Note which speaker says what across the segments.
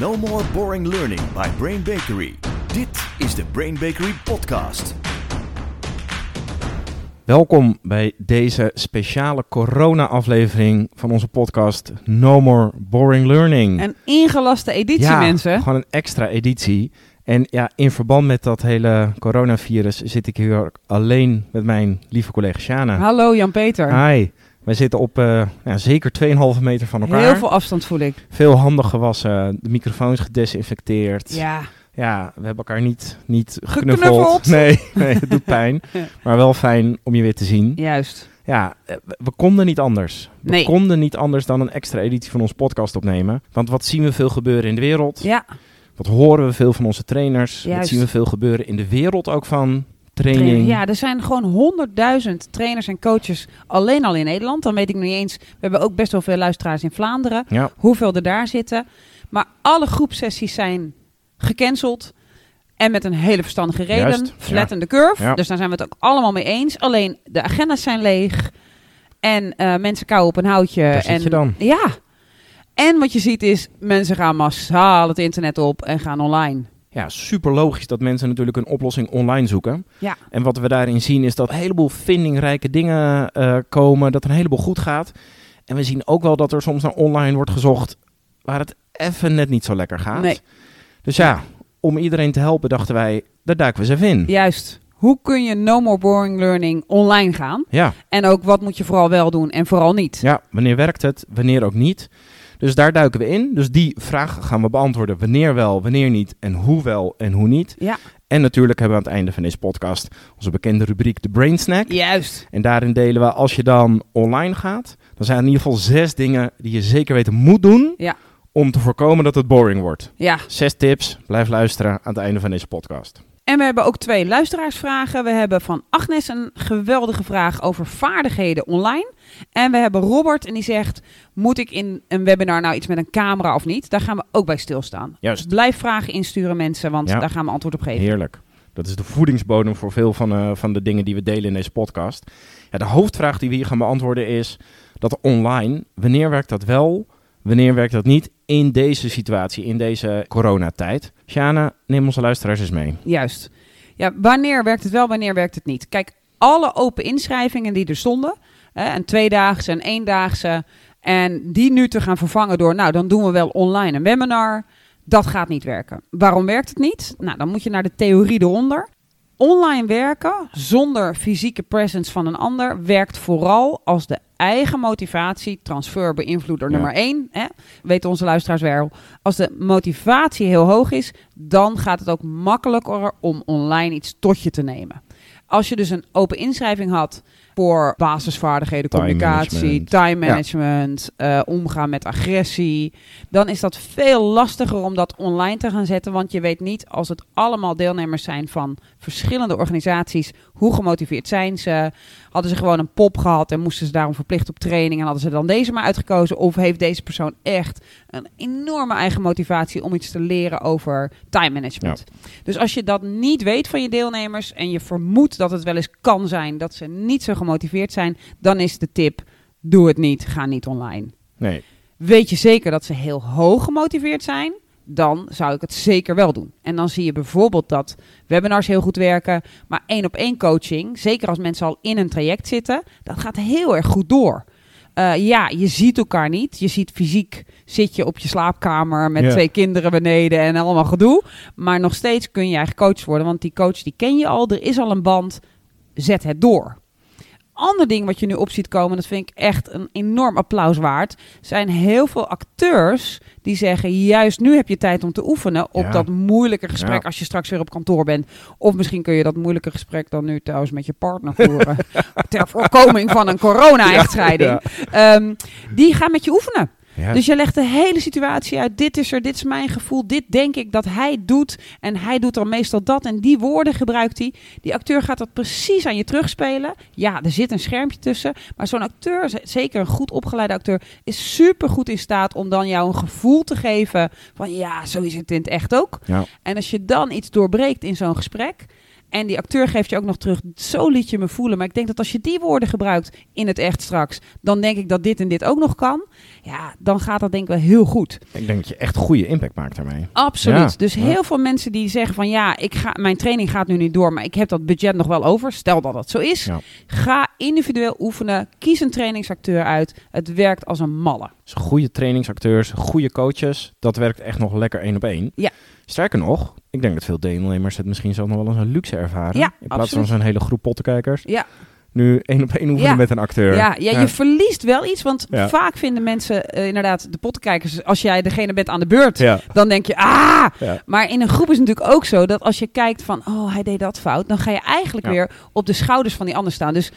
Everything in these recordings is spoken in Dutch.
Speaker 1: No more boring learning by Brain Bakery. Dit is de Brain Bakery podcast.
Speaker 2: Welkom bij deze speciale corona-aflevering van onze podcast No More Boring Learning.
Speaker 3: Een ingelaste editie,
Speaker 2: ja,
Speaker 3: mensen.
Speaker 2: gewoon een extra editie. En ja, in verband met dat hele coronavirus zit ik hier alleen met mijn lieve collega Shana.
Speaker 3: Hallo Jan-Peter.
Speaker 2: Hi. Wij zitten op uh, ja, zeker 2,5 meter van elkaar.
Speaker 3: Heel veel afstand voel ik.
Speaker 2: Veel handen gewassen, de microfoons gedesinfecteerd.
Speaker 3: Ja.
Speaker 2: Ja, we hebben elkaar niet, niet
Speaker 3: Geknuffeld.
Speaker 2: geknuffeld. Nee, nee, het doet pijn. Maar wel fijn om je weer te zien.
Speaker 3: Juist.
Speaker 2: Ja, eh, we, we konden niet anders. We
Speaker 3: Nee.
Speaker 2: konden niet anders dan een extra editie van onze podcast opnemen. Want wat zien we veel gebeuren in de wereld?
Speaker 3: Ja.
Speaker 2: Wat horen we veel van onze trainers? Wat
Speaker 3: Juist.
Speaker 2: zien we veel gebeuren in de wereld ook van training?
Speaker 3: Ja, er zijn gewoon honderdduizend trainers en coaches alleen al in Nederland. Dan weet ik nog niet eens. We hebben ook best wel veel luisteraars in Vlaanderen.
Speaker 2: Ja,
Speaker 3: Hoeveel er daar zitten. Maar alle groepsessies zijn gecanceld. En met een hele verstandige reden.
Speaker 2: Juist,
Speaker 3: Flatten the curve.
Speaker 2: Ja.
Speaker 3: Dus daar zijn we het ook allemaal mee eens. Alleen de agendas zijn leeg. En eh, mensen kauwen op een houtje.
Speaker 2: Daar
Speaker 3: en
Speaker 2: zit je dan.
Speaker 3: Ja. En wat je ziet is, mensen gaan massaal het internet op en gaan online.
Speaker 2: Ja, super logisch dat mensen natuurlijk een oplossing online zoeken.
Speaker 3: Ja.
Speaker 2: En wat we daarin zien is dat een heleboel vindingrijke dingen eh, komen, dat er een heleboel goed gaat. En we zien ook wel dat er soms naar online wordt gezocht waar het even net niet zo lekker gaat.
Speaker 3: Nee.
Speaker 2: Dus ja, om iedereen te helpen dachten wij, daar duiken we eens even in.
Speaker 3: Juist. Hoe kun je no more boring learning online gaan?
Speaker 2: Ja,
Speaker 3: En ook wat moet je vooral wel doen en vooral niet?
Speaker 2: ja, wanneer werkt het, wanneer ook niet. Dus daar duiken we in. Dus die vraag gaan we beantwoorden. Wanneer wel, wanneer niet en hoe wel en hoe niet.
Speaker 3: Ja.
Speaker 2: En natuurlijk hebben we aan het einde van deze podcast onze bekende rubriek de Brain Snack.
Speaker 3: Juist.
Speaker 2: En daarin delen we, als je dan online gaat, dan zijn er in ieder geval zes dingen die je zeker weten moet doen
Speaker 3: Ja.
Speaker 2: om te voorkomen dat het boring wordt.
Speaker 3: Ja.
Speaker 2: Zes tips, blijf luisteren aan het einde van deze podcast.
Speaker 3: En we hebben ook twee luisteraarsvragen. We hebben van Agnes een geweldige vraag over vaardigheden online. En we hebben Robert en die zegt: Moet ik in een webinar nou iets met een camera of niet? Daar gaan we ook bij stilstaan.
Speaker 2: Juist.
Speaker 3: Blijf vragen insturen, mensen, want
Speaker 2: Ja.
Speaker 3: daar gaan we antwoord op geven.
Speaker 2: Heerlijk. Dat is de voedingsbodem voor veel van, eh, van de dingen die we delen in deze podcast. Ja, de hoofdvraag die we hier gaan beantwoorden is dat online, wanneer werkt dat wel, wanneer werkt dat niet in deze situatie, in deze coronatijd? Shana, neem onze luisteraars eens mee.
Speaker 3: Juist. Ja, wanneer werkt het wel, wanneer werkt het niet? Kijk, alle open inschrijvingen die er stonden, hè, tweedaagse, een eendaagse, en die nu te gaan vervangen door, nou, dan doen we wel online een webinar. Dat gaat niet werken. Waarom werkt het niet? Nou, dan moet je naar de theorie eronder. Online werken zonder fysieke presence van een ander werkt vooral als de eigen motivatie, transfer beïnvloeder
Speaker 2: Ja.
Speaker 3: nummer één, hè, weten onze luisteraars wel. Als de motivatie heel hoog is, dan gaat het ook makkelijker om online iets tot je te nemen. Als je dus een open inschrijving had voor basisvaardigheden,
Speaker 2: Time
Speaker 3: communicatie,
Speaker 2: management.
Speaker 3: time management, eh, omgaan met agressie, dan is dat veel lastiger om dat online te gaan zetten. Want je weet niet als het allemaal deelnemers zijn van verschillende organisaties, hoe gemotiveerd zijn ze? Hadden ze gewoon een pop gehad en moesten ze daarom verplicht op training en hadden ze dan deze maar uitgekozen? Of heeft deze persoon echt een enorme eigen motivatie om iets te leren over time management? Dus als je dat niet weet van je deelnemers en je vermoedt dat het wel eens kan zijn dat ze niet zo gemotiveerd zijn, dan is de tip: doe het niet, ga niet online.
Speaker 2: Nee,
Speaker 3: Weet je zeker dat ze heel hoog gemotiveerd zijn? Dan zou ik het zeker wel doen. En dan zie je bijvoorbeeld dat webinars heel goed werken, maar één op één coaching, zeker als mensen al in een traject zitten, dat gaat heel erg goed door. Eh, ja, je ziet elkaar niet. Je ziet fysiek zit je op je slaapkamer met twee kinderen beneden en allemaal gedoe. Maar nog steeds kun je eigen coach worden, want die coach die ken je al. Er is al een band. Zet het door. Ander ding wat je nu op ziet komen, dat vind ik echt een enorm applaus waard, zijn heel veel acteurs die zeggen, juist nu heb je tijd om te oefenen op
Speaker 2: Ja.
Speaker 3: dat moeilijke gesprek
Speaker 2: Ja.
Speaker 3: als je straks weer op kantoor bent. Of misschien kun je dat moeilijke gesprek dan nu thuis met je partner voeren. ter voorkoming van een corona-echtscheiding. Ehm, die gaan met je oefenen.
Speaker 2: Ja,
Speaker 3: Dus je legt de hele situatie uit. Dit is er, dit is mijn gevoel. Dit denk ik dat hij doet. En hij doet dan meestal dat. En die woorden gebruikt hij. Die acteur gaat dat precies aan je terugspelen. Ja, er zit een schermpje tussen. Maar zo'n acteur, zeker een goed opgeleide acteur, is super goed in staat om dan jou een gevoel te geven. Van ja, zo is het in het echt ook.
Speaker 2: ja.
Speaker 3: En als je dan iets doorbreekt in zo'n gesprek. En die acteur geeft je ook nog terug, zo liet je me voelen. Maar ik denk dat als je die woorden gebruikt in het echt straks, dan denk ik dat dit en dit ook nog kan. ja, dan gaat dat denk ik wel heel goed.
Speaker 2: Ik denk dat je echt goede impact maakt daarmee.
Speaker 3: Absoluut.
Speaker 2: Ja.
Speaker 3: Dus
Speaker 2: Ja.
Speaker 3: heel veel mensen die zeggen van ja, ik ga, mijn training gaat nu niet door, maar ik heb dat budget nog wel over. Stel dat dat zo is.
Speaker 2: Ja.
Speaker 3: Ga individueel oefenen. Kies een trainingsacteur uit. Het werkt als een malle.
Speaker 2: Dus goede trainingsacteurs, goede coaches, dat werkt echt nog lekker één op één.
Speaker 3: Ja.
Speaker 2: Sterker nog, ik denk dat veel deelnemers het misschien zelfs nog wel als een luxe ervaren.
Speaker 3: Ja,
Speaker 2: in plaats
Speaker 3: absoluut.
Speaker 2: van zo'n hele groep pottenkijkers.
Speaker 3: Ja.
Speaker 2: Nu één op één oefenen
Speaker 3: Ja.
Speaker 2: met een acteur.
Speaker 3: Ja, ja, je verliest wel iets, want vaak vinden mensen eh, inderdaad de pottenkijkers, als jij degene bent aan de beurt,
Speaker 2: Ja.
Speaker 3: dan denk je ah.
Speaker 2: Ja.
Speaker 3: Maar in een groep is het natuurlijk ook zo dat als je kijkt van oh hij deed dat fout, dan ga je eigenlijk weer op de schouders van die ander staan. Dus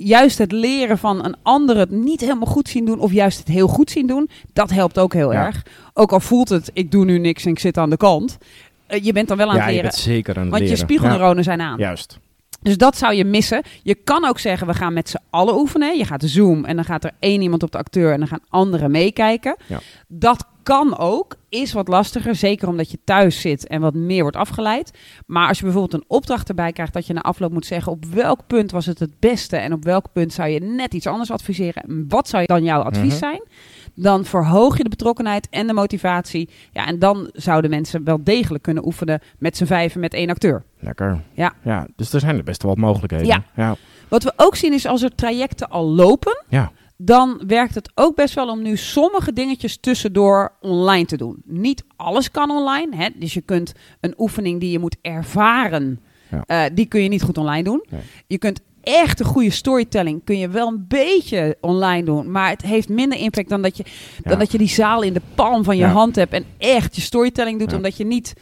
Speaker 3: juist het leren van een ander het niet helemaal goed zien doen of juist het heel goed zien doen, dat helpt ook heel
Speaker 2: Ja.
Speaker 3: erg. Ook al voelt het ik doe nu niks en ik zit aan de kant, eh, je bent dan wel aan
Speaker 2: Ja,
Speaker 3: het
Speaker 2: je
Speaker 3: leren.
Speaker 2: bent zeker aan het
Speaker 3: Want je spiegelneuronen zijn aan.
Speaker 2: Juist.
Speaker 3: Dus dat zou je missen. Je kan ook zeggen, we gaan met z'n allen oefenen. Je gaat Zoom en dan gaat er één iemand op de acteur en dan gaan anderen meekijken.
Speaker 2: Ja.
Speaker 3: Dat kan ook, is wat lastiger. Zeker omdat je thuis zit en wat meer wordt afgeleid. Maar als je bijvoorbeeld een opdracht erbij krijgt dat je na afloop moet zeggen op welk punt was het het beste en op welk punt zou je net iets anders adviseren. Wat zou dan jouw advies
Speaker 2: Mhm.
Speaker 3: zijn? Dan verhoog je de betrokkenheid en de motivatie. Ja, en dan zouden mensen wel degelijk kunnen oefenen met z'n vijven met één acteur.
Speaker 2: Lekker.
Speaker 3: Ja.
Speaker 2: ja. Dus er zijn er best wel wat mogelijkheden.
Speaker 3: Ja.
Speaker 2: Ja.
Speaker 3: Wat we ook zien is als er trajecten al lopen,
Speaker 2: Ja.
Speaker 3: Dan werkt het ook best wel om nu sommige dingetjes tussendoor online te doen. Niet alles kan online. Hè? Dus je kunt een oefening die je moet ervaren,
Speaker 2: Ja.
Speaker 3: eh, die kun je niet goed online doen.
Speaker 2: Nee.
Speaker 3: Je kunt echt een goede storytelling kun je wel een beetje online doen, maar het heeft minder impact dan dat je,
Speaker 2: Ja.
Speaker 3: dan dat je die zaal in de palm van je
Speaker 2: Ja.
Speaker 3: hand hebt en echt je storytelling doet, omdat je niet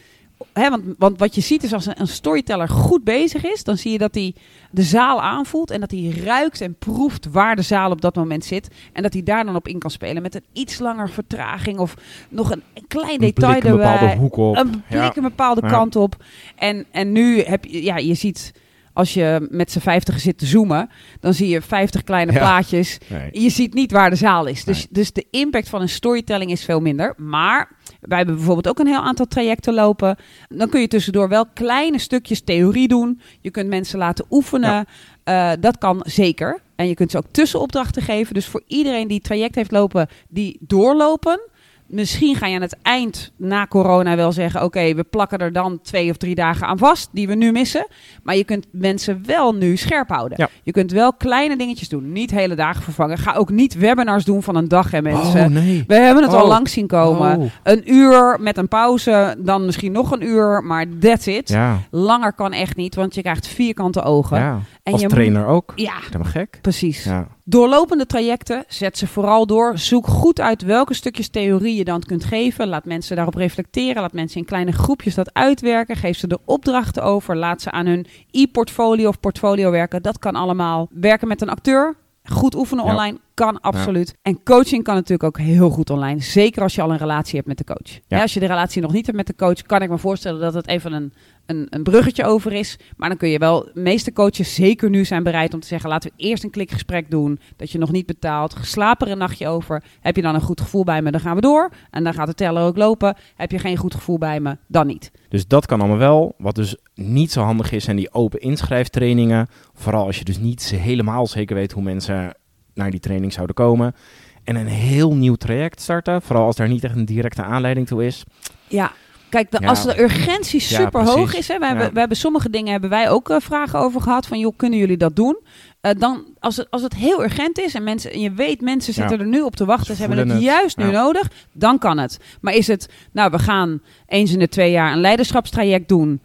Speaker 3: Hè, want, want wat je ziet is als een, een storyteller goed bezig is, dan zie je dat hij de zaal aanvoelt en dat hij ruikt en proeft waar de zaal op dat moment zit. En dat hij daar dan op in kan spelen met een iets langer vertraging of nog een, een klein
Speaker 2: Een
Speaker 3: detail
Speaker 2: blik een
Speaker 3: erbij.
Speaker 2: bepaalde hoek op.
Speaker 3: Een blik
Speaker 2: Ja.
Speaker 3: een bepaalde
Speaker 2: Ja.
Speaker 3: kant op. En, en nu heb je, ja, je ziet als je met z'n vijftig zit te zoomen, dan zie je vijftig kleine
Speaker 2: Ja.
Speaker 3: plaatjes.
Speaker 2: Nee.
Speaker 3: Je ziet niet waar de zaal is. Dus,
Speaker 2: Nee.
Speaker 3: dus de impact van een storytelling is veel minder. Maar wij hebben bijvoorbeeld ook een heel aantal trajecten lopen. Dan kun je tussendoor wel kleine stukjes theorie doen. Je kunt mensen laten oefenen. Eh, dat kan zeker. En je kunt ze ook tussenopdrachten geven. Dus voor iedereen die het traject heeft lopen, die doorlopen. Misschien ga je aan het eind na corona wel zeggen: Oké, we plakken er dan twee of drie dagen aan vast, die we nu missen. Maar je kunt mensen wel nu scherp houden.
Speaker 2: Ja.
Speaker 3: Je kunt wel kleine dingetjes doen. Niet hele dagen vervangen. Ga ook niet webinars doen van een dag, hè, mensen.
Speaker 2: Oh, nee.
Speaker 3: We hebben het al
Speaker 2: Oh.
Speaker 3: lang zien komen.
Speaker 2: Oh.
Speaker 3: Een uur met een pauze, dan misschien nog een uur, maar that's it.
Speaker 2: Ja.
Speaker 3: Langer kan echt niet, want je krijgt vierkante ogen.
Speaker 2: ja.
Speaker 3: En
Speaker 2: Als
Speaker 3: je
Speaker 2: trainer ook.
Speaker 3: Ja,
Speaker 2: Helemaal gek.
Speaker 3: precies.
Speaker 2: Ja.
Speaker 3: Doorlopende trajecten, zet ze vooral door. Zoek goed uit welke stukjes theorie je dan kunt geven. Laat mensen daarop reflecteren. Laat mensen in kleine groepjes dat uitwerken. Geef ze de opdrachten over. Laat ze aan hun e-portfolio of portfolio werken. Dat kan allemaal. Werken met een acteur. Goed oefenen
Speaker 2: Ja.
Speaker 3: online kan absoluut. En coaching kan natuurlijk ook heel goed online. Zeker als je al een relatie hebt met de coach.
Speaker 2: Ja,
Speaker 3: als je de relatie nog niet hebt met de coach, kan ik me voorstellen dat het even een, een, een bruggetje over is. Maar dan kun je wel, de meeste coaches zeker nu zijn bereid om te zeggen: laten we eerst een klikgesprek doen. Dat je nog niet betaalt. Slaap er een nachtje over. Heb je dan een goed gevoel bij me, dan gaan we door. En dan gaat de teller ook lopen. Heb je geen goed gevoel bij me, dan niet.
Speaker 2: Dus dat kan allemaal wel. Wat dus niet zo handig is, zijn die open inschrijftrainingen. Vooral als je dus niet helemaal zeker weet hoe mensen naar die training zouden komen. En een heel nieuw traject starten. Vooral als daar niet echt een directe aanleiding toe is.
Speaker 3: Ja. Kijk, de,
Speaker 2: Ja.
Speaker 3: als de urgentie
Speaker 2: Ja,
Speaker 3: super hoog is, hè, we, hebben, we hebben sommige dingen hebben wij ook eh, vragen over gehad van joh, kunnen jullie dat doen? Eh, dan, als het, als het heel urgent is en, mensen, en je weet mensen zitten er nu op te wachten,
Speaker 2: Ze
Speaker 3: ze hebben het,
Speaker 2: het.
Speaker 3: juist nu nodig, dan kan het. Maar is het, nou we gaan eens in de twee jaar een leiderschapstraject doen,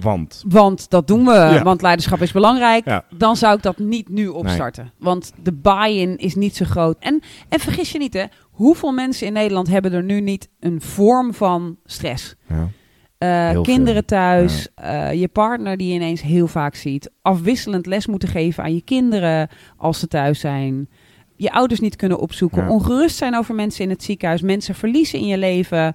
Speaker 2: Want
Speaker 3: want dat doen we,
Speaker 2: Ja.
Speaker 3: want leiderschap is belangrijk.
Speaker 2: Ja.
Speaker 3: Dan zou ik dat niet nu opstarten. Want de buy-in is niet zo groot. En, en vergis je niet, hè, hoeveel mensen in Nederland hebben er nu niet een vorm van stress?
Speaker 2: ja,
Speaker 3: Eh, kinderen
Speaker 2: veel.
Speaker 3: thuis, eh, je partner die je ineens heel vaak ziet. Afwisselend les moeten geven aan je kinderen als ze thuis zijn. Je ouders niet kunnen opzoeken. Ongerust zijn over mensen in het ziekenhuis. Mensen verliezen in je leven.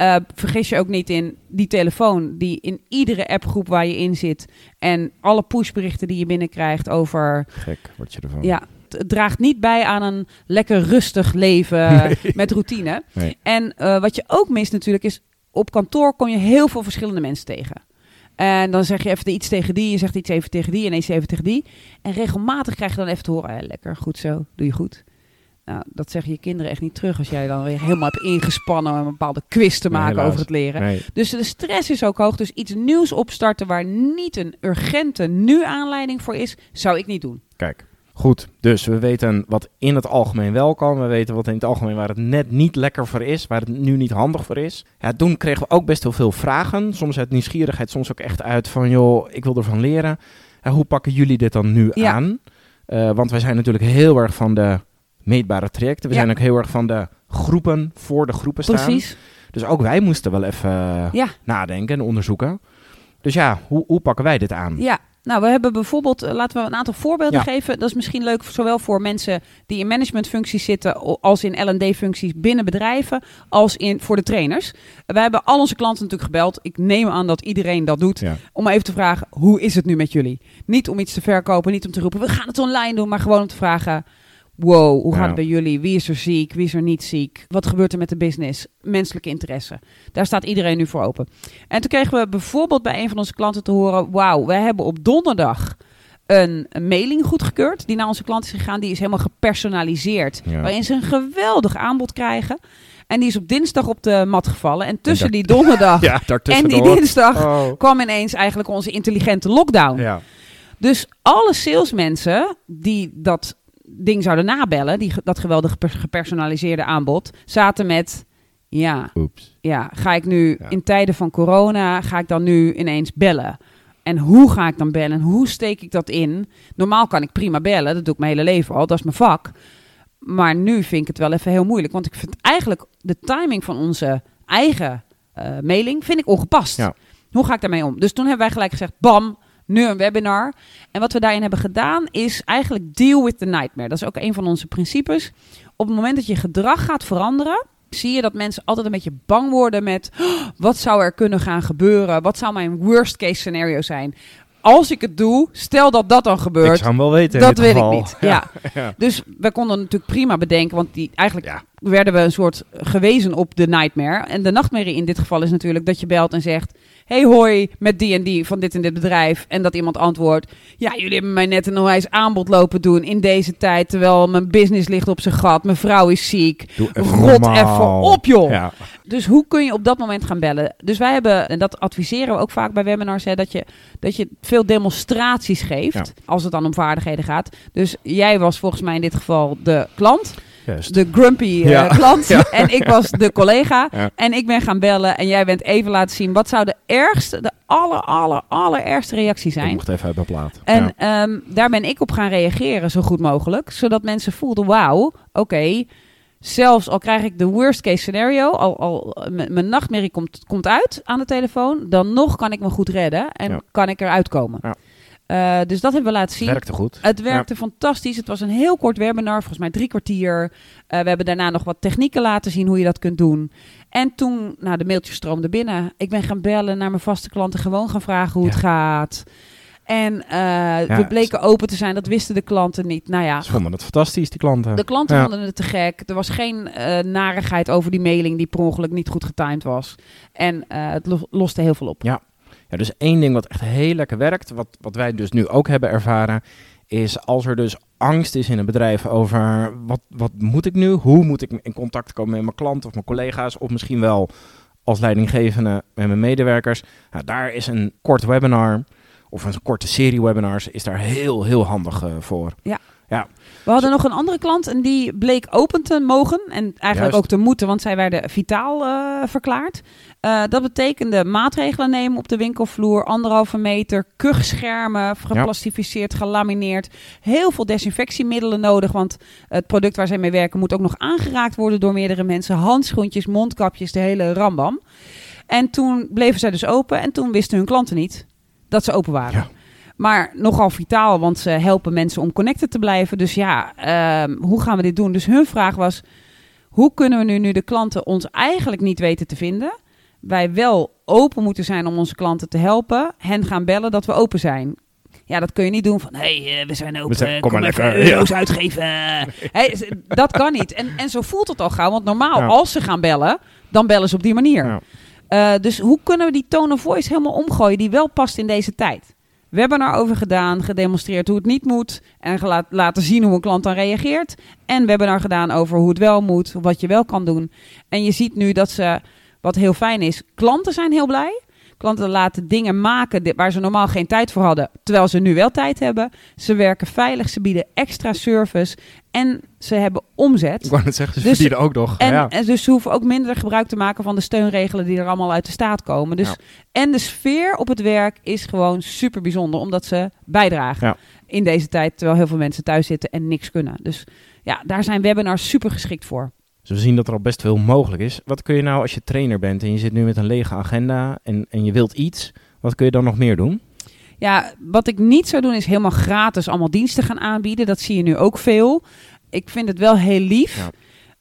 Speaker 3: Eh, vergis je ook niet in die telefoon die in iedere appgroep waar je in zit. En alle pushberichten die je binnenkrijgt over
Speaker 2: gek word je ervan.
Speaker 3: ja, het- draagt niet bij aan een lekker rustig leven met routine.
Speaker 2: Nee.
Speaker 3: En eh, wat je ook mist natuurlijk is, op kantoor kom je heel veel verschillende mensen tegen. En dan zeg je even iets tegen die, je zegt iets even tegen die en eens even tegen die. En regelmatig krijg je dan even te horen, "Eh, lekker, goed zo, doe je goed. Nou, dat zeggen je kinderen echt niet terug als jij dan weer helemaal hebt ingespannen om een bepaalde quiz te maken over het leren.
Speaker 2: Nee.
Speaker 3: Dus de stress is ook hoog. Dus iets nieuws opstarten waar niet een urgente nu aanleiding voor is, zou ik niet doen.
Speaker 2: Kijk, goed. Dus we weten wat in het algemeen wel kan. We weten wat in het algemeen waar het net niet lekker voor is. Waar het nu niet handig voor is. Ja, toen kregen we ook best heel veel vragen. Soms uit nieuwsgierigheid, soms ook echt uit van... joh, ik wil ervan leren. En hoe pakken jullie dit dan nu
Speaker 3: Ja.
Speaker 2: aan? Eh, want wij zijn natuurlijk heel erg van de meetbare trajecten. We
Speaker 3: Ja.
Speaker 2: zijn ook heel erg van de groepen voor de groepen staan.
Speaker 3: Precies.
Speaker 2: Dus ook wij moesten wel even eh,
Speaker 3: Ja.
Speaker 2: nadenken en onderzoeken. Dus ja, hoe, hoe pakken wij dit aan?
Speaker 3: Ja, nou, we hebben bijvoorbeeld, eh, laten we een aantal voorbeelden
Speaker 2: Ja.
Speaker 3: geven. Dat is misschien leuk, zowel voor mensen die in managementfuncties zitten, als in L&D-functies binnen bedrijven, als in voor de trainers. We hebben al onze klanten natuurlijk gebeld. Ik neem aan dat iedereen dat doet.
Speaker 2: Ja.
Speaker 3: Om even te vragen, hoe is het nu met jullie? Niet om iets te verkopen, niet om te roepen, we gaan het online doen, maar gewoon om te vragen, wow, hoe gaat het bij jullie? Wie is er ziek? Wie is er niet ziek? Wat gebeurt er met de business? Menselijke interesse. Daar staat iedereen nu voor open. En toen kregen we bijvoorbeeld bij een van onze klanten te horen, wauw, wij hebben op donderdag een, mailing goedgekeurd die naar onze klanten is gegaan. Die is helemaal gepersonaliseerd,
Speaker 2: Ja.
Speaker 3: waarin ze een geweldig aanbod krijgen. En die is op dinsdag op de mat gevallen. En tussen die donderdag
Speaker 2: Ja,
Speaker 3: en die dinsdag
Speaker 2: Oh.
Speaker 3: kwam ineens eigenlijk onze intelligente lockdown.
Speaker 2: Ja.
Speaker 3: Dus alle salesmensen die dat ding zouden nabellen, die, dat geweldige per- gepersonaliseerde aanbod, zaten met, ja,
Speaker 2: Oeps.
Speaker 3: ja, ga ik nu
Speaker 2: Ja.
Speaker 3: in tijden van corona, ga ik dan nu ineens bellen? En hoe ga ik dan bellen? En hoe steek ik dat in? Normaal kan ik prima bellen, dat doe ik mijn hele leven al, dat is mijn vak. Maar nu vind ik het wel even heel moeilijk, want ik vind eigenlijk de timing van onze eigen eh, mailing vind ik ongepast.
Speaker 2: Ja.
Speaker 3: Hoe ga ik daarmee om? Dus toen hebben wij gelijk gezegd, bam, nu een webinar. En wat we daarin hebben gedaan is eigenlijk deal with the nightmare. Dat is ook een van onze principes. Op het moment dat je gedrag gaat veranderen, zie je dat mensen altijd een beetje bang worden met "Oh, wat zou er kunnen gaan gebeuren? Wat zou mijn worst case scenario zijn? Als ik het doe, stel dat dat dan
Speaker 2: Ik
Speaker 3: gebeurt.
Speaker 2: zou hem wel weten
Speaker 3: Dat weet
Speaker 2: geval.
Speaker 3: ik niet. Ja.
Speaker 2: ja.
Speaker 3: Dus we konden natuurlijk prima bedenken, want die, eigenlijk
Speaker 2: Ja.
Speaker 3: werden we een soort gewezen op de nightmare. En de nachtmerrie in dit geval is natuurlijk dat je belt en zegt: Hey hoi, met die en die van dit en dit bedrijf. En dat iemand antwoordt: Ja, jullie hebben mij net een onwijs aanbod lopen doen in deze tijd. Terwijl mijn business ligt op zijn gat, mijn vrouw is ziek.
Speaker 2: Doe even
Speaker 3: Rot even op, joh.
Speaker 2: Ja.
Speaker 3: Dus hoe kun je op dat moment gaan bellen? Dus wij hebben, en dat adviseren we ook vaak bij webinars, hè, dat, je, dat je veel demonstraties geeft.
Speaker 2: Ja.
Speaker 3: Als het dan om vaardigheden gaat. Dus jij was volgens mij in dit geval de klant De grumpy eh, klant.
Speaker 2: Ja.
Speaker 3: En ik was de collega.
Speaker 2: Ja.
Speaker 3: En ik ben gaan bellen. En jij bent even laten zien. Wat zou de ergste, de aller, aller, allerergste reactie
Speaker 2: Ik
Speaker 3: zijn?
Speaker 2: mocht even uit mijn plaat.
Speaker 3: En ehm, daar ben ik op gaan reageren zo goed mogelijk. Zodat mensen voelden, wauw, oké. zelfs al krijg ik de worst case scenario, al, al mijn nachtmerrie komt, komt uit aan de telefoon, dan nog kan ik me goed redden en kan ik eruit komen.
Speaker 2: Ja.
Speaker 3: Eh, dus dat hebben we laten zien.
Speaker 2: Werkte goed.
Speaker 3: Het werkte fantastisch. Het was een heel kort webinar, volgens mij drie kwartier. Eh, we hebben daarna nog wat technieken laten zien hoe je dat kunt doen. En toen, nou, de mailtjes stroomden binnen. Ik ben gaan bellen naar mijn vaste klanten, gewoon gaan vragen hoe
Speaker 2: Ja.
Speaker 3: het gaat. En eh, we
Speaker 2: het-
Speaker 3: bleken open te zijn, dat wisten de klanten niet. Nou ja,
Speaker 2: Ze vonden het fantastisch, die klanten.
Speaker 3: de klanten
Speaker 2: Ja.
Speaker 3: vonden het te gek. Er was geen eh, narigheid over die mailing die per ongeluk niet goed getimed was. En eh, het los- loste heel veel op.
Speaker 2: Ja, dus één ding wat echt heel lekker werkt, wat, wat wij dus nu ook hebben ervaren, is als er dus angst is in een bedrijf over wat, wat moet ik nu? Hoe moet ik in contact komen met mijn klant of mijn collega's of misschien wel als leidinggevende met mijn medewerkers. Nou, daar is een kort webinar of een korte serie webinars is daar heel, heel handig eh, voor.
Speaker 3: We hadden nog een andere klant en die bleek open te mogen. En eigenlijk
Speaker 2: Juist.
Speaker 3: ook te moeten, want zij werden vitaal eh, verklaard. Eh, dat betekende maatregelen nemen op de winkelvloer. Anderhalve meter, kuchschermen, geplastificeerd, gelamineerd. Heel veel desinfectiemiddelen nodig, want het product waar zij mee werken moet ook nog aangeraakt worden door meerdere mensen. Handschoentjes, mondkapjes, de hele rambam. En toen bleven zij dus open en toen wisten hun klanten niet dat ze open waren.
Speaker 2: Ja.
Speaker 3: Maar nogal vitaal, want ze helpen mensen om connected te blijven. Dus ja, ehm, hoe gaan we dit doen? Dus hun vraag was: hoe kunnen we nu, nu de klanten ons eigenlijk niet weten te vinden, wij wel open moeten zijn om onze klanten te helpen, hen gaan bellen dat we open zijn? Ja, dat kun je niet doen van, hé, hey, eh, we zijn open,
Speaker 2: zijn-
Speaker 3: kom,
Speaker 2: kom maar
Speaker 3: even
Speaker 2: lekker,
Speaker 3: euro's uitgeven. Hey, dat kan niet. En, en zo voelt het al gauw, want normaal
Speaker 2: Ja.
Speaker 3: als ze gaan bellen, dan bellen ze op die manier.
Speaker 2: Ja.
Speaker 3: Eh, dus hoe kunnen we die tone of voice helemaal omgooien die wel past in deze tijd? Webinar over gedaan, gedemonstreerd hoe het niet moet en laten zien hoe een klant dan reageert. En webinar gedaan over hoe het wel moet, wat je wel kan doen. En je ziet nu dat ze, wat heel fijn is, klanten zijn heel blij. Klanten laten dingen maken waar ze normaal geen tijd voor hadden, terwijl ze nu wel tijd hebben. Ze werken veilig, ze bieden extra service en ze hebben omzet.
Speaker 2: Ik wou net zeggen, ze
Speaker 3: Dus-
Speaker 2: verdienen ook nog.
Speaker 3: En,
Speaker 2: ja.
Speaker 3: en dus ze hoeven ook minder gebruik te maken van de steunregelen die er allemaal uit de staat komen. Dus,
Speaker 2: Ja.
Speaker 3: En de sfeer op het werk is gewoon super bijzonder, omdat ze bijdragen
Speaker 2: Ja.
Speaker 3: in deze tijd, terwijl heel veel mensen thuis zitten en niks kunnen. Dus ja, daar zijn webinars super geschikt voor.
Speaker 2: Dus we zien dat er al best veel mogelijk is. Wat kun je nou als je trainer bent en je zit nu met een lege agenda en, en je wilt iets, wat kun je dan nog meer doen?
Speaker 3: Ja, wat ik niet zou doen is helemaal gratis allemaal diensten gaan aanbieden. Dat zie je nu ook veel. Ik vind het wel heel lief.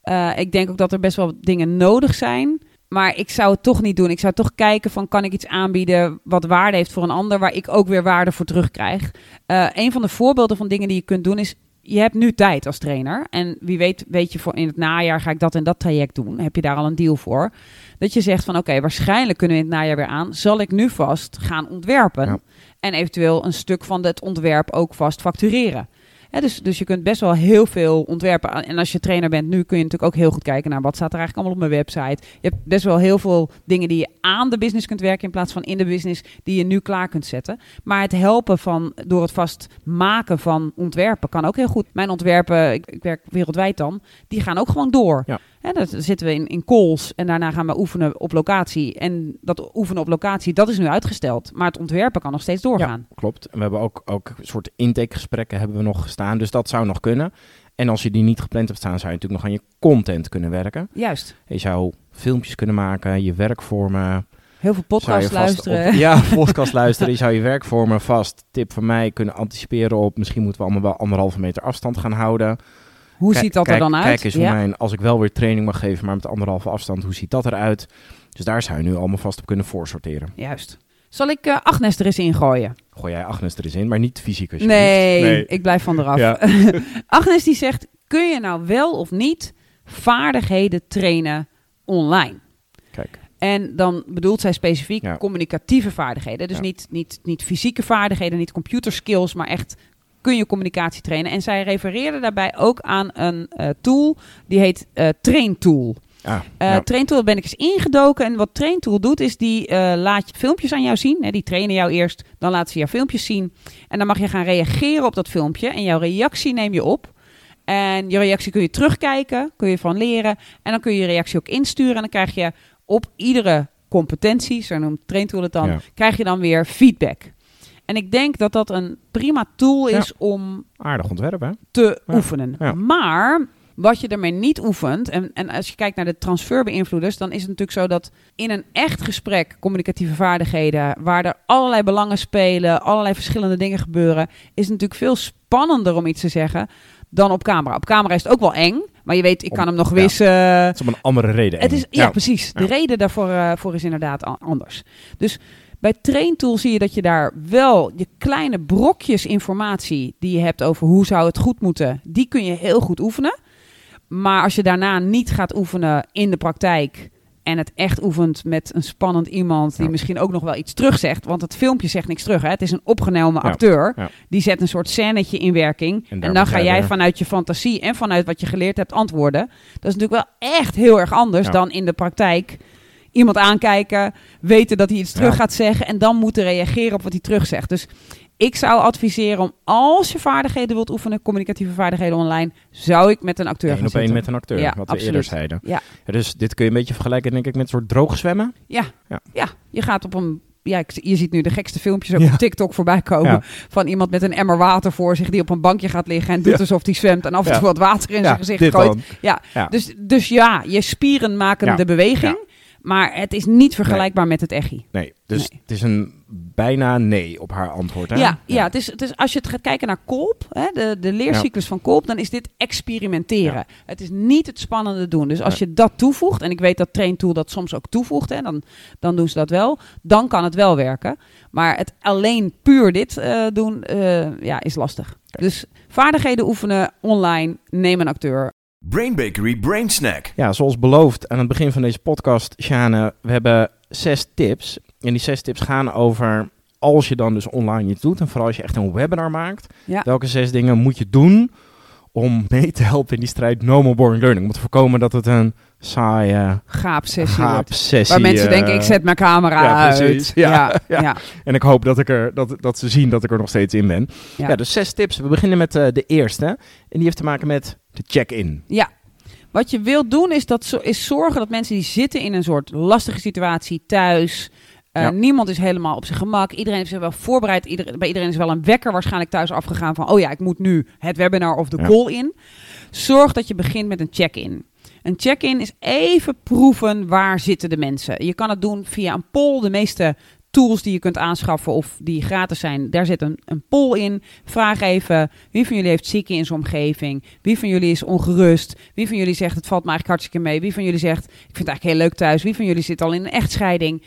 Speaker 3: Eh, ik denk ook dat er best wel dingen nodig zijn. Maar ik zou het toch niet doen. Ik zou toch kijken van kan ik iets aanbieden wat waarde heeft voor een ander, waar ik ook weer waarde voor terugkrijg. Eh een van de voorbeelden van dingen die je kunt doen is, je hebt nu tijd als trainer. En wie weet, weet je, voor in het najaar ga ik dat en dat traject doen. Heb je daar al een deal voor? Dat je zegt van oké, waarschijnlijk kunnen we in het najaar weer aan. Zal ik nu vast gaan ontwerpen?
Speaker 2: Ja.
Speaker 3: En eventueel een stuk van het ontwerp ook vast factureren. Dus, dus je kunt best wel heel veel ontwerpen. En als je trainer bent nu, kun je natuurlijk ook heel goed kijken naar wat staat er eigenlijk allemaal op mijn website. Je hebt best wel heel veel dingen die je aan de business kunt werken in plaats van in de business die je nu klaar kunt zetten. Maar het helpen van door het vast maken van ontwerpen kan ook heel goed. Mijn ontwerpen, ik, ik werk wereldwijd dan, die gaan ook gewoon door.
Speaker 2: Ja.
Speaker 3: Hè, dan zitten we in, in calls en daarna gaan we oefenen op locatie. En dat oefenen op locatie, dat is nu uitgesteld. Maar het ontwerpen kan nog steeds doorgaan.
Speaker 2: Klopt. En we hebben ook, ook een soort intakegesprekken hebben we nog gestaan. Dus dat zou nog kunnen. En als je die niet gepland hebt staan, zou je natuurlijk nog aan je content kunnen werken.
Speaker 3: Juist.
Speaker 2: Je zou filmpjes kunnen maken, je werkvormen.
Speaker 3: Heel veel podcasts luisteren.
Speaker 2: Op, ja, podcast luisteren. Je zou je werkvormen vast, tip van mij, kunnen anticiperen op. Misschien moeten we allemaal wel anderhalve meter afstand gaan houden.
Speaker 3: Hoe
Speaker 2: Kijk-
Speaker 3: ziet dat
Speaker 2: kijk-
Speaker 3: er dan uit?
Speaker 2: Kijk eens hoe
Speaker 3: ja.
Speaker 2: mijn, als ik wel weer training mag geven, maar met anderhalve afstand, hoe ziet dat eruit? Dus daar zou je nu allemaal vast op kunnen voorsorteren.
Speaker 3: Juist. Zal ik eh, Agnes er eens ingooien?
Speaker 2: Gooi jij Agnes er eens in, maar niet fysiek alsjeblieft.
Speaker 3: Nee, ik blijf van eraf.
Speaker 2: Ja.
Speaker 3: Agnes die zegt, kun je nou wel of niet vaardigheden trainen online?
Speaker 2: Kijk,
Speaker 3: En dan bedoelt zij specifiek
Speaker 2: Ja.
Speaker 3: communicatieve vaardigheden. Dus
Speaker 2: Ja.
Speaker 3: niet, niet, niet fysieke vaardigheden, niet computerskills, maar echt kun je communicatie trainen. En zij refereerde daarbij ook aan een eh, tool, die heet eh TrainTool.
Speaker 2: ah,
Speaker 3: Eh
Speaker 2: ja.
Speaker 3: Traintool ben ik eens ingedoken. En wat Traintool doet, is die eh, laat je filmpjes aan jou zien. Hè, die trainen jou eerst, dan laat ze jou filmpjes zien. En dan mag je gaan reageren op dat filmpje. En jouw reactie neem je op. En je reactie kun je terugkijken, kun je van leren. En dan kun je je reactie ook insturen. En dan krijg je op iedere competentie, zo noemt Traintool het dan,
Speaker 2: Ja.
Speaker 3: krijg je dan weer feedback. En ik denk dat dat een prima tool is om
Speaker 2: aardig ontwerp, hè?
Speaker 3: te
Speaker 2: Ja,
Speaker 3: oefenen.
Speaker 2: ja.
Speaker 3: Maar wat je ermee niet oefent, en, en als je kijkt naar de transferbeïnvloeders, dan is het natuurlijk zo dat in een echt gesprek, communicatieve vaardigheden, waar er allerlei belangen spelen, allerlei verschillende dingen gebeuren, is het natuurlijk veel spannender om iets te zeggen dan op camera. Op camera is het ook wel eng, maar je weet, ik
Speaker 2: Om-
Speaker 3: kan hem nog
Speaker 2: ja.
Speaker 3: wissen.
Speaker 2: Het is om een andere reden.
Speaker 3: Het is, ja, precies. De reden daarvoor eh, voor is inderdaad anders. Dus bij Traintool zie je dat je daar wel je kleine brokjes informatie die je hebt over hoe zou het goed moeten, die kun je heel goed oefenen. Maar als je daarna niet gaat oefenen in de praktijk en het echt oefent met een spannend iemand die
Speaker 2: Ja.
Speaker 3: misschien ook nog wel iets terugzegt, want het filmpje zegt niks terug. Hè? Het is een opgenomen acteur.
Speaker 2: ja.
Speaker 3: Die zet een soort scènetje in werking.
Speaker 2: En
Speaker 3: dan ga
Speaker 2: jij
Speaker 3: vanuit je fantasie en vanuit wat je geleerd hebt antwoorden. Dat is natuurlijk wel echt heel erg anders dan in de praktijk. Iemand aankijken, weten dat hij iets terug
Speaker 2: Ja.
Speaker 3: gaat zeggen en dan moeten reageren op wat hij terug zegt. Dus ik zou adviseren om als je vaardigheden wilt oefenen, communicatieve vaardigheden online, zou ik met een acteur
Speaker 2: Eén
Speaker 3: gaan
Speaker 2: op één met een acteur,
Speaker 3: Ja,
Speaker 2: wat we
Speaker 3: absoluut.
Speaker 2: eerder zeiden.
Speaker 3: Ja.
Speaker 2: dus dit kun je een beetje vergelijken, denk ik, met een soort droog zwemmen.
Speaker 3: Ja.
Speaker 2: Ja.
Speaker 3: Ja. je gaat op een. Ja, je ziet nu de gekste filmpjes ook op TikTok voorbij komen. Van iemand met een emmer water voor zich die op een bankje gaat liggen en doet alsof hij zwemt en af en toe wat water in zijn gezicht gooit. Ja,
Speaker 2: Ja.
Speaker 3: Dus, dus ja, je spieren maken de beweging. Maar het is niet vergelijkbaar met het echi.
Speaker 2: Nee, dus
Speaker 3: Nee.
Speaker 2: het is een bijna nee op haar antwoord. Hè?
Speaker 3: Ja, ja. het is, het is, als je het gaat kijken naar Kolp, hè, de, de leercyclus van Kolp, dan is dit experimenteren.
Speaker 2: Ja.
Speaker 3: Het is niet het spannende doen. Dus als je dat toevoegt, en ik weet dat Traintool dat soms ook toevoegt, hè, dan, dan doen ze dat wel, dan kan het wel werken. Maar het alleen puur dit eh, doen, eh, ja, is lastig. Dus vaardigheden oefenen online, neem een acteur.
Speaker 1: Brain Bakery Brain Snack.
Speaker 2: Ja, zoals beloofd aan het begin van deze podcast, Sjane, we hebben zes tips. En die zes tips gaan over als je dan dus online iets doet en vooral als je echt een webinar maakt,
Speaker 3: Ja.
Speaker 2: welke zes dingen moet je doen om mee te helpen in die strijd No More Boring Learning? Om te voorkomen dat het een saaie
Speaker 3: Gaap-sessie wordt.
Speaker 2: gaap-sessie...
Speaker 3: Waar mensen
Speaker 2: eh,
Speaker 3: denken, ik zet mijn camera
Speaker 2: ja,
Speaker 3: uit.
Speaker 2: Ja,
Speaker 3: ja,
Speaker 2: ja.
Speaker 3: ja.
Speaker 2: En ik hoop dat, ik er, dat, dat ze zien dat ik er nog steeds in ben.
Speaker 3: Ja.
Speaker 2: Dus zes tips. We beginnen met eh, de eerste. En die heeft te maken met de check-in.
Speaker 3: Ja. Wat je wilt doen is, dat, is zorgen dat mensen die zitten in een soort lastige situatie thuis. Eh,
Speaker 2: Ja.
Speaker 3: Niemand is helemaal op zijn gemak. Iedereen heeft zich wel voorbereid. Ieder, bij iedereen is wel een wekker waarschijnlijk thuis afgegaan van... oh ja, ik moet nu het webinar of de
Speaker 2: Ja.
Speaker 3: call in. Zorg dat je begint met een check-in. Een check-in is even proeven waar zitten de mensen. Je kan het doen via een poll. De meeste tools die je kunt aanschaffen of die gratis zijn, daar zit een, een poll in. Vraag even wie van jullie heeft zieken in zijn omgeving. Wie van jullie is ongerust. Wie van jullie zegt het valt me eigenlijk hartstikke mee. Wie van jullie zegt ik vind het eigenlijk heel leuk thuis. Wie van jullie zit al in een echtscheiding.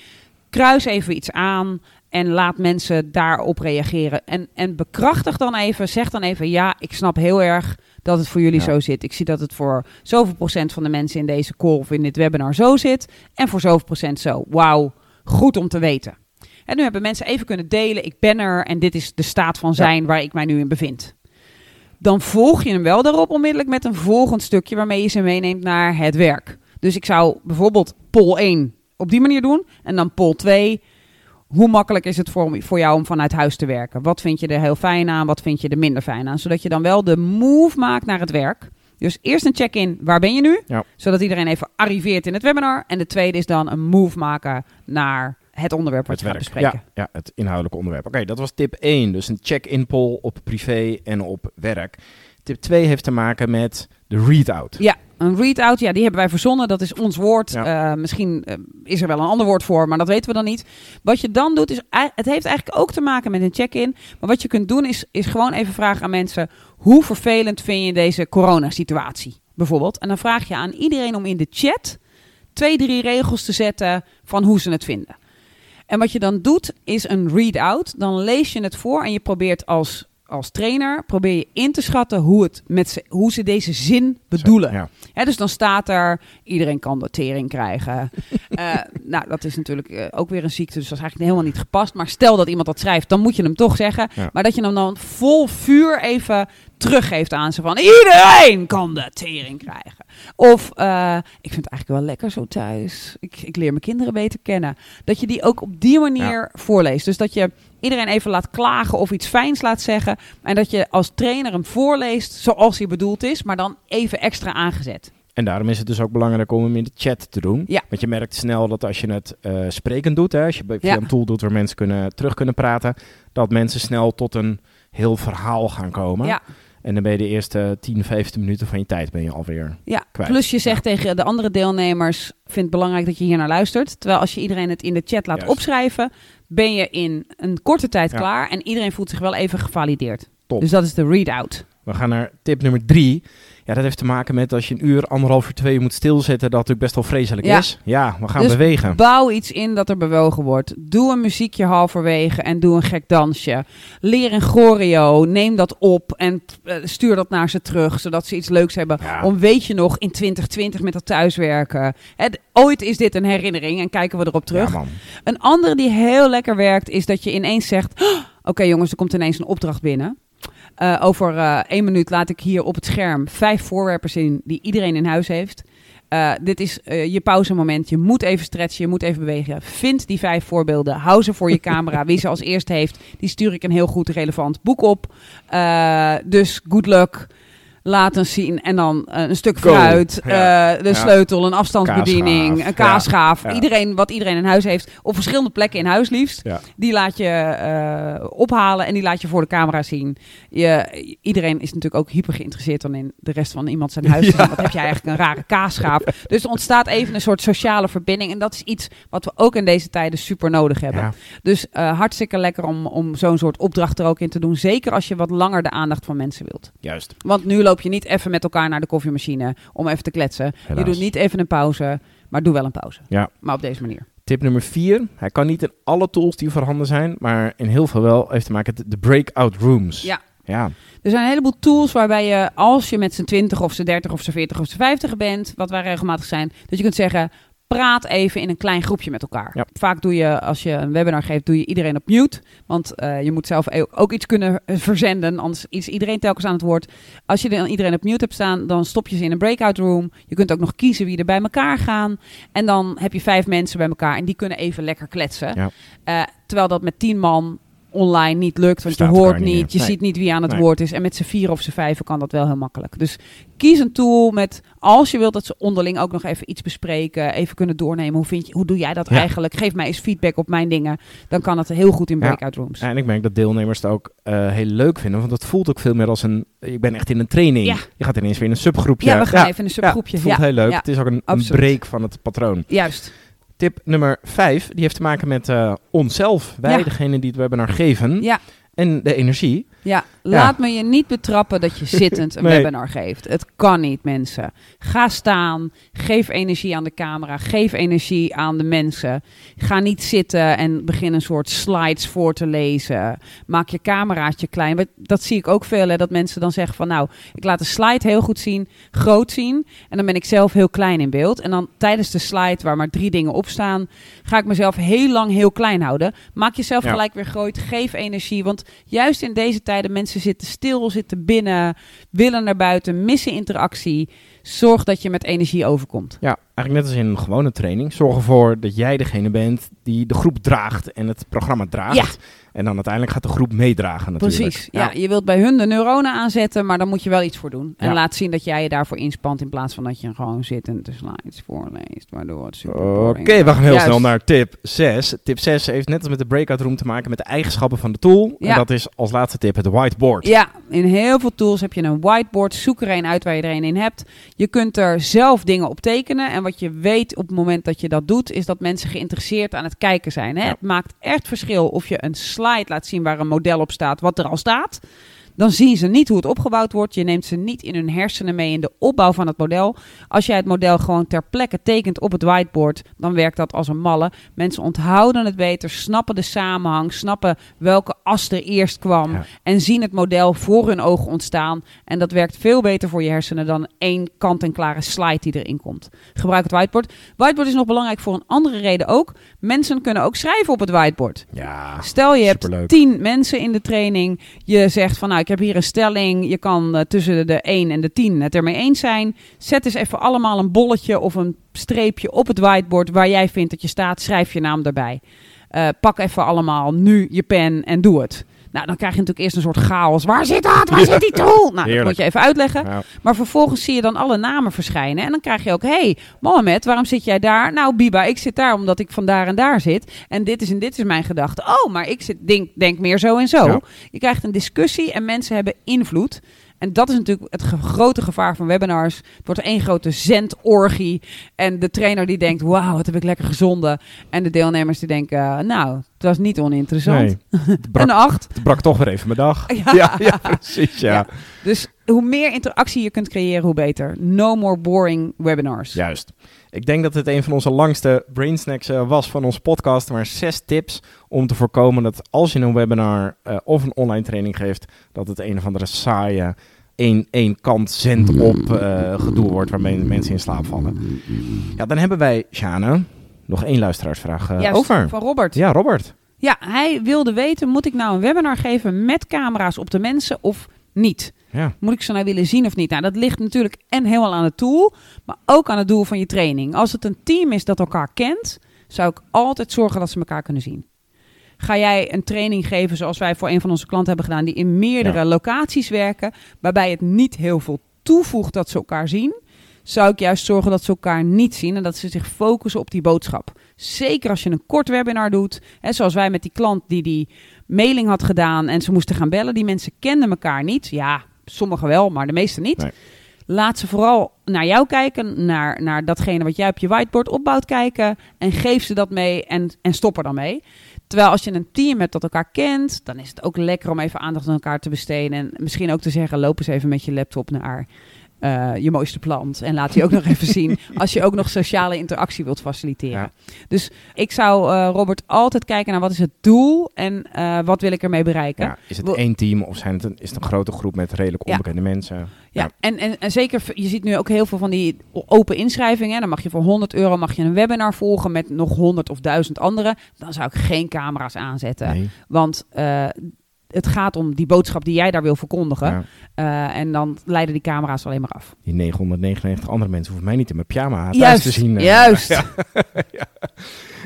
Speaker 3: Kruis even iets aan en laat mensen daarop reageren. En, en bekrachtig dan even, zeg dan even ja, ik snap heel erg dat het voor jullie
Speaker 2: Ja.
Speaker 3: zo zit. Ik zie dat het voor zoveel procent van de mensen in deze call of in dit webinar zo zit. En voor zoveel procent zo. Wauw, goed om te weten. En nu hebben mensen even kunnen delen, ik ben er en dit is de staat van zijn waar ik mij nu in bevind. Dan volg je hem wel daarop onmiddellijk met een volgend stukje waarmee je ze meeneemt naar het werk. Dus ik zou bijvoorbeeld poll 1 op die manier doen en dan poll 2. Hoe makkelijk is het voor, voor jou om vanuit huis te werken? Wat vind je er heel fijn aan? Wat vind je er minder fijn aan? Zodat je dan wel de move maakt naar het werk. Dus eerst een check-in, waar ben je nu?
Speaker 2: Ja.
Speaker 3: Zodat iedereen even arriveert in het webinar. En de tweede is dan een move maken naar het onderwerp wat
Speaker 2: Het
Speaker 3: gaat
Speaker 2: werk.
Speaker 3: bespreken.
Speaker 2: Ja, ja, het inhoudelijke onderwerp. Oké, dat was tip 1. Dus een check-in poll op privé en op werk. Tip 2 heeft te maken met de readout.
Speaker 3: Ja, een readout, ja, die hebben wij verzonnen. Dat is ons woord.
Speaker 2: Ja.
Speaker 3: Eh, misschien eh, is er wel een ander woord voor, maar dat weten we dan niet. Wat je dan doet, is, het heeft eigenlijk ook te maken met een check-in. Maar wat je kunt doen, is, is gewoon even vragen aan mensen... hoe vervelend vind je deze coronasituatie, bijvoorbeeld? En dan vraag je aan iedereen om in de chat... twee, drie regels te zetten van hoe ze het vinden. En wat je dan doet, is een readout. Dan lees je het voor en je probeert als, als trainer... probeer je in te schatten hoe, het met ze, hoe ze deze zin bedoelen.
Speaker 2: Ja.
Speaker 3: Hè, dus dan staat er, iedereen kan de tering krijgen. Eh, nou, dat is natuurlijk eh, ook weer een ziekte, dus dat is eigenlijk helemaal niet gepast. Maar stel dat iemand dat schrijft, dan moet je hem toch zeggen.
Speaker 2: Ja.
Speaker 3: Maar dat je hem dan vol vuur even teruggeeft aan ze van... Iedereen kan de tering krijgen. Of, eh, ik vind het eigenlijk wel lekker zo thuis. Ik, ik leer mijn kinderen beter kennen. Dat je die ook op die manier voorleest. Dus dat je iedereen even laat klagen of iets fijns laat zeggen. En dat je als trainer hem voorleest zoals hij bedoeld is, maar dan even extra aangezet.
Speaker 2: En daarom is het dus ook belangrijk om hem in de chat te doen.
Speaker 3: Ja.
Speaker 2: Want je merkt snel dat als je het eh, sprekend doet, hè, als je bij- via
Speaker 3: Ja.
Speaker 2: een tool doet waar mensen kunnen, terug kunnen praten, dat mensen snel tot een heel verhaal gaan komen.
Speaker 3: Ja,
Speaker 2: En dan ben je de eerste 10, 15 minuten van je tijd ben je alweer.
Speaker 3: ja.
Speaker 2: Kwijt.
Speaker 3: plus je zegt tegen de andere deelnemers, vind het belangrijk dat je hier naar luistert. Terwijl als je iedereen het in de chat laat
Speaker 2: Juist.
Speaker 3: opschrijven, ben je in een korte tijd
Speaker 2: Ja.
Speaker 3: klaar en iedereen voelt zich wel even gevalideerd.
Speaker 2: Top.
Speaker 3: Dus dat is de readout.
Speaker 2: We gaan naar tip nummer drie. Ja, dat heeft te maken met als je een uur, anderhalf uur, twee uur moet stilzitten, dat natuurlijk best wel vreselijk
Speaker 3: Ja.
Speaker 2: is. Ja, we gaan
Speaker 3: Dus
Speaker 2: bewegen.
Speaker 3: Bouw iets in dat er bewogen wordt. Doe een muziekje halverwege en doe een gek dansje. Leer een choreo, neem dat op en eh, stuur dat naar ze terug, zodat ze iets leuks hebben.
Speaker 2: Ja.
Speaker 3: Om weet je nog in 2020 met dat thuiswerken. Ooit is dit een herinnering en kijken we erop terug.
Speaker 2: Ja,
Speaker 3: een andere die heel lekker werkt is dat je ineens zegt: "Oh, Oké jongens, er komt ineens een opdracht binnen. Eh, over eh, één minuut laat ik hier op het scherm vijf voorwerpen zien die iedereen in huis heeft. Eh, dit is je pauzemoment. Je moet even stretchen, je moet even bewegen. Vind die vijf voorbeelden. Hou ze voor je camera. Wie ze als eerste heeft, die stuur ik een heel goed relevant boek op. Dus good luck. Laat eens zien. En dan eh, een stuk fruit,
Speaker 2: Ja.
Speaker 3: eh, de
Speaker 2: Ja.
Speaker 3: sleutel, een afstandsbediening, een kaasschaaf.
Speaker 2: Ja.
Speaker 3: Iedereen, wat iedereen in huis heeft. Op verschillende plekken in huis liefst. Die laat je eh, ophalen en die laat je voor de camera zien. Je, iedereen is natuurlijk ook hyper geïnteresseerd dan in de rest van iemand zijn huis. Wat heb je eigenlijk een rare kaasschaaf. Dus er ontstaat even een soort sociale verbinding. En dat is iets wat we ook in deze tijden super nodig hebben. Dus hartstikke lekker om, om zo'n soort opdracht er ook in te doen. Zeker als je wat langer de aandacht van mensen wilt.
Speaker 2: Juist.
Speaker 3: Want nu loop je niet even met elkaar naar de koffiemachine om even te kletsen. Je doet niet even een pauze, maar doe wel een pauze.
Speaker 2: Ja.
Speaker 3: Maar op deze manier.
Speaker 2: Tip nummer vier. Hij kan niet in alle tools die voorhanden zijn, maar in heel veel wel heeft te maken met de breakout rooms.
Speaker 3: Ja.
Speaker 2: Ja.
Speaker 3: Er zijn een heleboel tools waarbij je, als je met z'n 20 of z'n 30 of z'n 40 of z'n 50 bent, wat wij regelmatig zijn, dat je kunt zeggen: praat even in een klein groepje met elkaar.
Speaker 2: Ja.
Speaker 3: Vaak doe je, als je een webinar geeft, doe je iedereen op mute. Want eh, je moet zelf e- ook iets kunnen verzenden, anders is iedereen telkens aan het woord. Als je dan iedereen op mute hebt staan, dan stop je ze in een breakout room. Je kunt ook nog kiezen wie er bij elkaar gaan. En dan heb je vijf mensen bij elkaar en die kunnen even lekker kletsen.
Speaker 2: Ja.
Speaker 3: Eh, terwijl dat met tien man online niet lukt, want je hoort
Speaker 2: niet
Speaker 3: je
Speaker 2: Nee.
Speaker 3: ziet niet wie aan het
Speaker 2: Nee.
Speaker 3: woord is. En met z'n vier of z'n vijven kan dat wel heel makkelijk. Dus kies een tool met, als je wilt dat ze onderling ook nog even iets bespreken, even kunnen doornemen. Hoe, vind je, hoe doe jij dat
Speaker 2: Ja.
Speaker 3: eigenlijk? Geef mij eens feedback op mijn dingen. Dan kan het heel goed in breakout rooms.
Speaker 2: Ja, en ik merk dat deelnemers het ook eh, heel leuk vinden, want het voelt ook veel meer als een... Ik ben echt in een training.
Speaker 3: Ja.
Speaker 2: Je gaat ineens weer in een subgroepje.
Speaker 3: Ja, we gaan even in een subgroepje.
Speaker 2: het voelt
Speaker 3: Ja,
Speaker 2: heel leuk.
Speaker 3: ja,
Speaker 2: het is ook een, een break van het patroon.
Speaker 3: Juist.
Speaker 2: Tip nummer 5, die heeft te maken met eh, onszelf. Wij,
Speaker 3: Ja.
Speaker 2: degene die het webinar geven.
Speaker 3: Ja.
Speaker 2: En de energie.
Speaker 3: Ja, laat me je niet betrappen dat je zittend een
Speaker 2: Nee.
Speaker 3: webinar geeft. Het kan niet, mensen. Ga staan, geef energie aan de camera, geef energie aan de mensen. Ga niet zitten en begin een soort slides voor te lezen. Maak je cameraatje klein. Dat zie ik ook veel, hè, dat mensen dan zeggen van... nou, ik laat de slide heel goed zien, groot zien... en dan ben ik zelf heel klein in beeld. En dan tijdens de slide, waar maar drie dingen op staan... ga ik mezelf heel lang heel klein houden. Maak jezelf
Speaker 2: Ja.
Speaker 3: gelijk weer groot, geef energie. Want juist in deze tijden, mensen zitten stil, zitten binnen, willen naar buiten, missen interactie. Zorg dat je met energie overkomt.
Speaker 2: Ja, eigenlijk net als in een gewone training. Zorg ervoor dat jij degene bent die de groep draagt en het programma draagt.
Speaker 3: Ja.
Speaker 2: En dan uiteindelijk gaat de groep meedragen natuurlijk.
Speaker 3: Precies. Ja, je wilt bij hun de neuronen aanzetten, maar dan moet je wel iets voor doen. En
Speaker 2: Ja.
Speaker 3: laat zien dat jij je daarvoor inspant in plaats van dat je gewoon zittend de slides voorleest, waardoor het super
Speaker 2: Oké, we gaan heel
Speaker 3: Juist.
Speaker 2: snel naar tip 6. Tip 6 heeft net als met de breakout room te maken met de eigenschappen van de tool.
Speaker 3: Ja.
Speaker 2: En dat is als laatste tip het whiteboard.
Speaker 3: Ja, in heel veel tools heb je een whiteboard. Zoek er een uit waar je er een in hebt. Je kunt er zelf dingen op tekenen. En wat je weet op het moment dat je dat doet, is dat mensen geïnteresseerd aan het kijken zijn. Hè?
Speaker 2: Ja.
Speaker 3: Het maakt echt verschil of je een slide laat zien waar een model op staat, wat er al staat. Dan zien ze niet hoe het opgebouwd wordt. Je neemt ze niet in hun hersenen mee in de opbouw van het model. Als jij het model gewoon ter plekke tekent op het whiteboard, dan werkt dat als een malle. Mensen onthouden het beter, snappen de samenhang, snappen welke as er eerst kwam
Speaker 2: Ja.
Speaker 3: en zien het model voor hun ogen ontstaan. En dat werkt veel beter voor je hersenen dan één kant-en-klare slide die erin komt. Gebruik het whiteboard. Whiteboard is nog belangrijk voor een andere reden ook. Mensen kunnen ook schrijven op het whiteboard.
Speaker 2: Ja,
Speaker 3: Stel je hebt tien mensen in de training. Je zegt van nou ik heb hier een stelling. Je kan eh, tussen de 1 en de 10 het ermee eens zijn. Zet eens even allemaal een bolletje of een streepje op het whiteboard waar jij vindt dat je staat. Schrijf je naam erbij. Eh, pak even allemaal nu je pen en doe het. Nou, dan krijg je natuurlijk eerst een soort chaos. Waar zit dat? Waar zit die tool? Nou, dat moet je even uitleggen.
Speaker 2: Ja.
Speaker 3: Maar vervolgens zie je dan alle namen verschijnen. En dan krijg je ook, hey, Mohamed, waarom zit jij daar? Nou, Biba, ik zit daar omdat ik van daar en daar zit. En dit is en dit is mijn gedachte. Oh, maar ik zit, denk, denk meer zo en zo.
Speaker 2: Ja.
Speaker 3: Je krijgt een discussie en mensen hebben invloed. En dat is natuurlijk het grote gevaar van webinars. Het wordt één grote zendorgie. En de trainer die denkt, wauw, wat heb ik lekker gezonden. En de deelnemers die denken, nou, het was niet oninteressant.
Speaker 2: Nee, het brak,
Speaker 3: Een acht.
Speaker 2: het brak toch weer even mijn dag.
Speaker 3: Ja.
Speaker 2: ja, ja, precies. Ja.
Speaker 3: Ja. Dus hoe meer interactie je kunt creëren, hoe beter. No more boring webinars.
Speaker 2: Juist. Ik denk dat het een van onze langste brainsnacks eh, was van onze podcast. Maar zes tips om te voorkomen dat als je een webinar eh, of een online training geeft, dat het een of andere saaie één, één kant zend op eh, gedoe wordt waarmee mensen in slaap vallen. Ja, dan hebben wij, Sjane, nog één luisteraarsvraag
Speaker 3: Juist,
Speaker 2: over.
Speaker 3: Van Robert.
Speaker 2: Ja, Robert.
Speaker 3: Ja, hij wilde weten, moet ik nou een webinar geven met camera's op de mensen of niet?
Speaker 2: Ja,
Speaker 3: Moet ik ze nou willen zien of niet? Nou, dat ligt natuurlijk en helemaal aan het tool, maar ook aan het doel van je training. Als het een team is dat elkaar kent, zou ik altijd zorgen dat ze elkaar kunnen zien. Ga jij een training geven zoals wij voor een van onze klanten hebben gedaan, die in meerdere
Speaker 2: Ja.
Speaker 3: locaties werken, waarbij het niet heel veel toevoegt dat ze elkaar zien, zou ik juist zorgen dat ze elkaar niet zien en dat ze zich focussen op die boodschap. Zeker als je een kort webinar doet, hè, zoals wij met die klant die die mailing had gedaan en ze moesten gaan bellen. Die mensen kenden elkaar niet. Ja, sommigen wel, maar de meeste niet.
Speaker 2: Nee.
Speaker 3: Laat ze vooral naar jou kijken, naar, naar datgene wat jij op je whiteboard opbouwt kijken. En geef ze dat mee en, en stop er dan mee. Terwijl als je een team hebt dat elkaar kent, dan is het ook lekker om even aandacht aan elkaar te besteden. En misschien ook te zeggen, loop eens even met je laptop naar eh, je mooiste plant. En laat die ook nog even zien. Als je ook nog sociale interactie wilt faciliteren.
Speaker 2: Ja.
Speaker 3: Dus ik zou, eh, Robert, altijd kijken naar wat is het doel en eh, wat wil ik ermee bereiken.
Speaker 2: Ja, is het
Speaker 3: Wel-
Speaker 2: één team of zijn het een, is het een grote groep met redelijk
Speaker 3: Ja.
Speaker 2: onbekende mensen?
Speaker 3: Ja. En, en, en zeker, je ziet nu ook heel veel van die open inschrijvingen. Dan mag je voor 100 euro mag je een webinar volgen met nog 100 of 1000 anderen. Dan zou ik geen camera's aanzetten.
Speaker 2: Nee.
Speaker 3: Want het gaat om die boodschap die jij daar wil verkondigen.
Speaker 2: Ja,
Speaker 3: Eh, en dan leiden die camera's alleen maar af.
Speaker 2: die 999 andere mensen hoeven mij niet in mijn pyjama thuis
Speaker 3: Juist,
Speaker 2: te zien. eh.
Speaker 3: juist.
Speaker 2: Ja.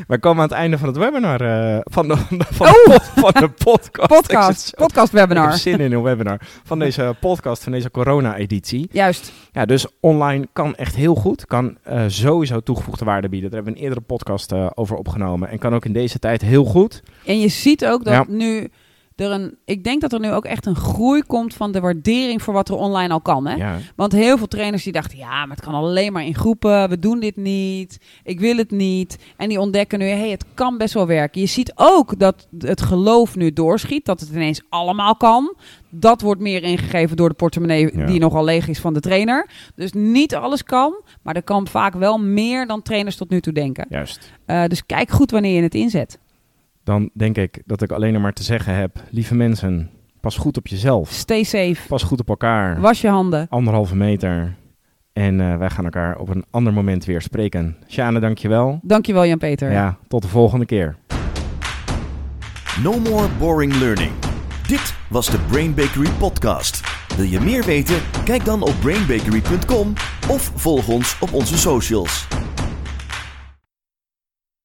Speaker 2: Komen aan het einde van het webinar eh, van, de, van,
Speaker 3: Oh!
Speaker 2: de, pod- van de podcast.
Speaker 3: Podcast,
Speaker 2: zo-
Speaker 3: podcast
Speaker 2: Ik
Speaker 3: webinar.
Speaker 2: zin in een webinar van deze podcast, van deze corona-editie.
Speaker 3: Juist.
Speaker 2: Ja, dus online kan echt heel goed. Kan sowieso toegevoegde waarde bieden. Daar hebben we een eerdere podcast over opgenomen. En kan ook in deze tijd heel goed.
Speaker 3: En je ziet ook dat
Speaker 2: Ja.
Speaker 3: nu er een. Ik denk dat er nu ook echt een groei komt van de waardering voor wat er online al kan. Hè?
Speaker 2: Ja,
Speaker 3: Want heel veel trainers die dachten, ja, maar het kan alleen maar in groepen. We doen dit niet. Ik wil het niet. En die ontdekken nu, hé, hey, het kan best wel werken. Je ziet ook dat het geloof nu doorschiet. Dat het ineens allemaal kan. Dat wordt meer ingegeven door de portemonnee
Speaker 2: Ja.
Speaker 3: die nogal leeg is van de trainer. Dus niet alles kan. Maar er kan vaak wel meer dan trainers tot nu toe denken.
Speaker 2: juist.
Speaker 3: Eh, dus kijk goed wanneer je het inzet.
Speaker 2: Dan denk ik dat ik alleen nog maar te zeggen heb. Lieve mensen, pas goed op jezelf.
Speaker 3: Stay safe.
Speaker 2: Pas goed op elkaar.
Speaker 3: Was je handen.
Speaker 2: Anderhalve meter. En eh, wij gaan elkaar op een ander moment weer spreken. Sjane, dankjewel.
Speaker 3: Dankjewel Jan-Peter.
Speaker 2: Ja, tot de volgende keer.
Speaker 1: No more boring learning. Dit was de Brain Bakery podcast. Wil je meer weten? Kijk dan op brainbakery.com of volg ons op onze socials.